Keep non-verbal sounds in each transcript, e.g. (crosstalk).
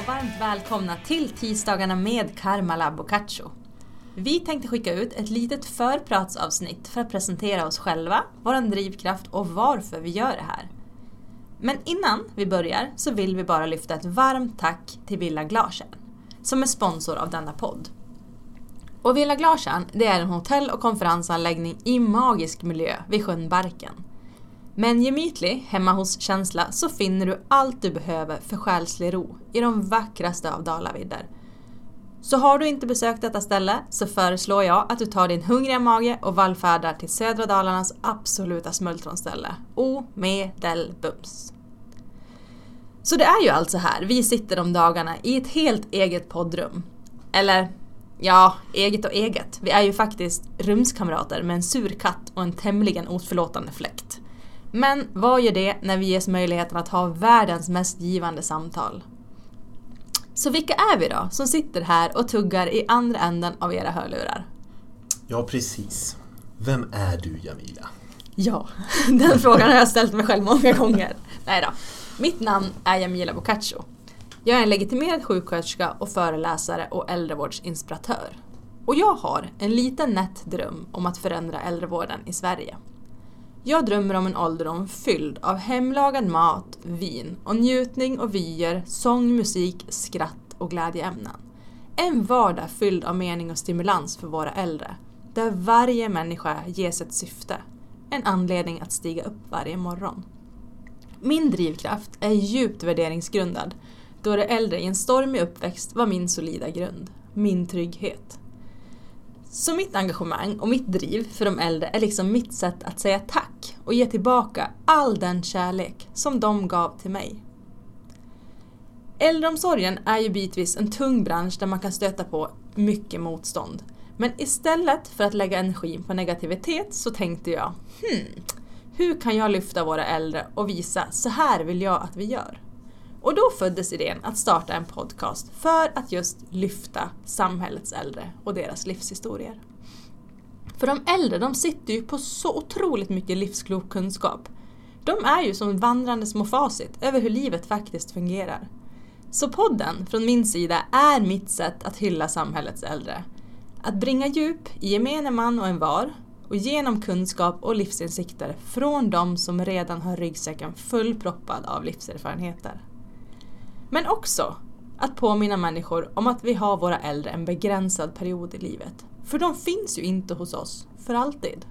Och varmt välkomna till tisdagarna med Karmala Boccaccio. Vi tänkte skicka ut ett litet förpratsavsnitt för att presentera oss själva, vår drivkraft och varför vi gör det här. Men innan vi börjar så vill vi bara lyfta ett varmt tack till Villa Glasen som är sponsor av denna podd. Och Villa Glasen, det är en hotell och konferensanläggning i magisk miljö vid sjön Barken. Med en gemytlig hemma hos-känsla så finner du allt du behöver för själslig ro i de vackraste av Dalavidder. Så har du inte besökt detta ställe så föreslår jag att du tar din hungriga mage och vallfärdar till södra Dalarnas absoluta smultronställe, Omedelbums. Så det är ju alltså här vi sitter de dagarna i ett helt eget poddrum. Eller, ja, eget och eget. Vi är ju faktiskt rumskamrater med en sur katt och en tämligen oförlåtande fläkt. Men vad gör det när vi ges möjligheten att ha världens mest givande samtal? Så vilka är vi då som sitter här och tuggar i andra änden av era hörlurar? Ja, precis. Vem är du, Jamila? Ja, (laughs) den frågan har jag ställt mig själv många gånger. Nej då. Mitt namn är Jamila Boccaccio. Jag är en legitimerad sjuksköterska och föreläsare och äldrevårdsinspiratör. Och jag har en liten nätt dröm om att förändra äldrevården i Sverige. Jag drömmer om en ålderdom fylld av hemlagad mat, vin och njutning och vyer, sång, musik, skratt och glädjeämnen. En vardag fylld av mening och stimulans för våra äldre, där varje människa ges ett syfte, en anledning att stiga upp varje morgon. Min drivkraft är djupt värderingsgrundad, då det äldre i en stormig uppväxt var min solida grund, min trygghet. Så mitt engagemang och mitt driv för de äldre är liksom mitt sätt att säga tack och ge tillbaka all den kärlek som de gav till mig. Äldreomsorgen är ju bitvis en tung bransch där man kan stöta på mycket motstånd. Men istället för att lägga energin på negativitet så tänkte jag, hmm, hur kan jag lyfta våra äldre och visa så här vill jag att vi gör? Och då föddes idén att starta en podcast för att just lyfta samhällets äldre och deras livshistorier. För de äldre de sitter ju på så otroligt mycket livsklok kunskap. De är ju som vandrande små facit över hur livet faktiskt fungerar. Så podden från min sida är mitt sätt att hylla samhällets äldre. Att bringa djup i gemene man och en var och genom kunskap och livsinsikter från de som redan har ryggsäcken fullproppad av livserfarenheter. Men också att påminna människor om att vi har våra äldre en begränsad period i livet. För de finns ju inte hos oss för alltid.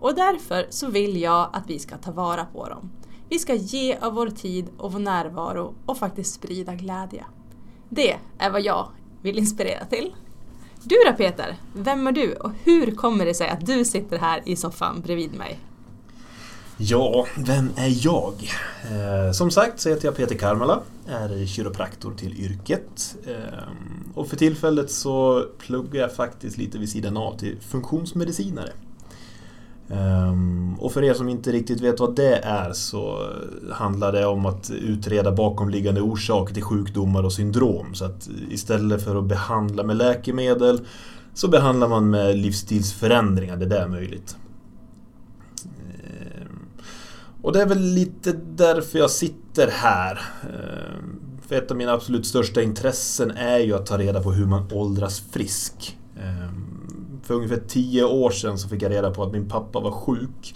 Och därför så vill jag att vi ska ta vara på dem. Vi ska ge av vår tid och vår närvaro och faktiskt sprida glädje. Det är vad jag vill inspirera till. Du då Peter, vem är du och hur kommer det sig att du sitter här i soffan bredvid mig? Ja, vem är jag? Eh, som sagt så heter jag Peter Karmala, är kiropraktor till yrket. Eh, och för tillfället så pluggar jag faktiskt lite vid sidan av till funktionsmedicinare. Eh, och för er som inte riktigt vet vad det är så handlar det om att utreda bakomliggande orsaker till sjukdomar och syndrom. Så att istället för att behandla med läkemedel så behandlar man med livsstilsförändringar där det är möjligt. Och det är väl lite därför jag sitter här. Ehm, för ett av mina absolut största intressen är ju att ta reda på hur man åldras frisk. Ehm, för ungefär tio år sedan så fick jag reda på att min pappa var sjuk.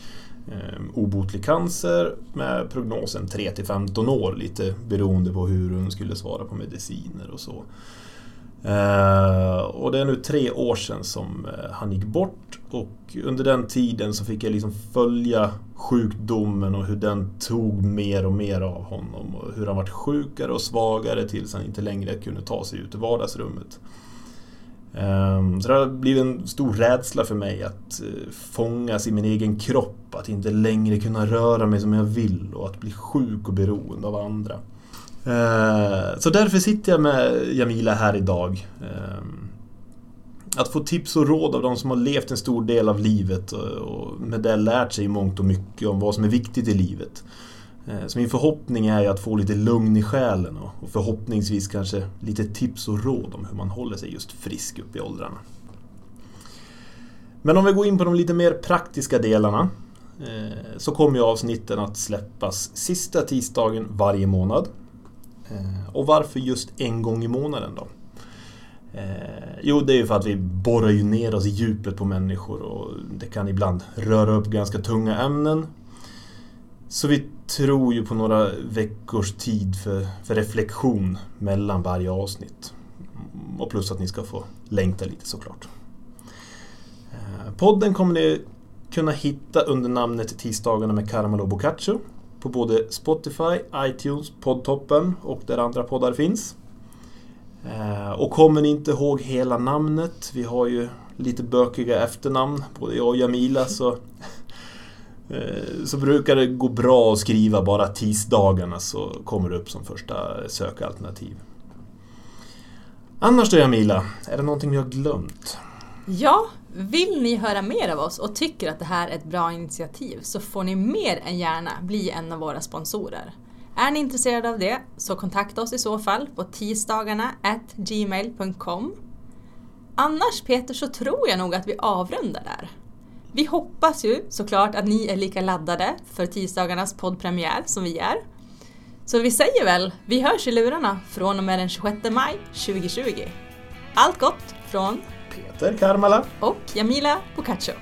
Ehm, obotlig cancer med prognosen 3 till 15 år, lite beroende på hur hon skulle svara på mediciner och så. Uh, och det är nu tre år sedan som uh, han gick bort och under den tiden så fick jag liksom följa sjukdomen och hur den tog mer och mer av honom och hur han vart sjukare och svagare tills han inte längre kunde ta sig ut i vardagsrummet. Ehm, så det har blivit en stor rädsla för mig att uh, fångas i min egen kropp, att inte längre kunna röra mig som jag vill och att bli sjuk och beroende av andra. Eh, så därför sitter jag med Jamila här idag. Ehm, att få tips och råd av de som har levt en stor del av livet och med det lärt sig mångt och mycket om vad som är viktigt i livet. Eh, så min förhoppning är att få lite lugn i själen och förhoppningsvis kanske lite tips och råd om hur man håller sig just frisk upp i åldrarna. Men om vi går in på de lite mer praktiska delarna eh, så kommer ju avsnitten att släppas sista tisdagen varje månad Eh, och varför just en gång i månaden då? Eh, jo, det är ju för att vi borrar ju ner oss i djupet på människor och det kan ibland röra upp ganska tunga ämnen. Så vi tror ju på några veckors tid för, för reflektion mellan varje avsnitt. Och plus att ni ska få längta lite såklart. Eh, podden kommer ni kunna hitta under namnet Tisdagarna med Caramel och Boccaccio på både Spotify, iTunes, Poddtoppen och där andra poddar finns. Eh, och kommer ni inte ihåg hela namnet, vi har ju lite bökiga efternamn, både jag och Jamila, så, (laughs) eh, så brukar det gå bra att skriva bara tisdagarna så kommer det upp som första sökalternativ. Annars då Jamila, är det någonting vi har glömt? Ja, vill ni höra mer av oss och tycker att det här är ett bra initiativ så får ni mer än gärna bli en av våra sponsorer. Är ni intresserade av det så kontakta oss i så fall på tisdagarna gmail.com. Annars Peter så tror jag nog att vi avrundar där. Vi hoppas ju såklart att ni är lika laddade för tisdagarnas poddpremiär som vi är. Så vi säger väl, vi hörs i lurarna från och med den 26 maj 2020. Allt gott från Peter Karmala och Jamila Boccaccio.